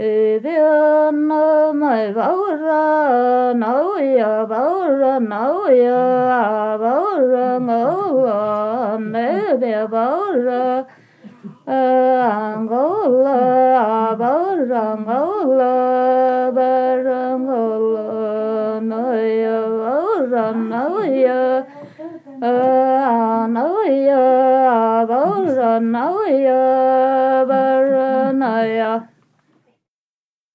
nấu biết nó mày bảo ra nấu ya bảo ra nấu ya bảo ra ngấu là bè bảo ra à, ngấu là bảo ra ngấu là à, bảo ra ngấu là nơi bảo ra nấu ya nấu ya bảo ra nấu ya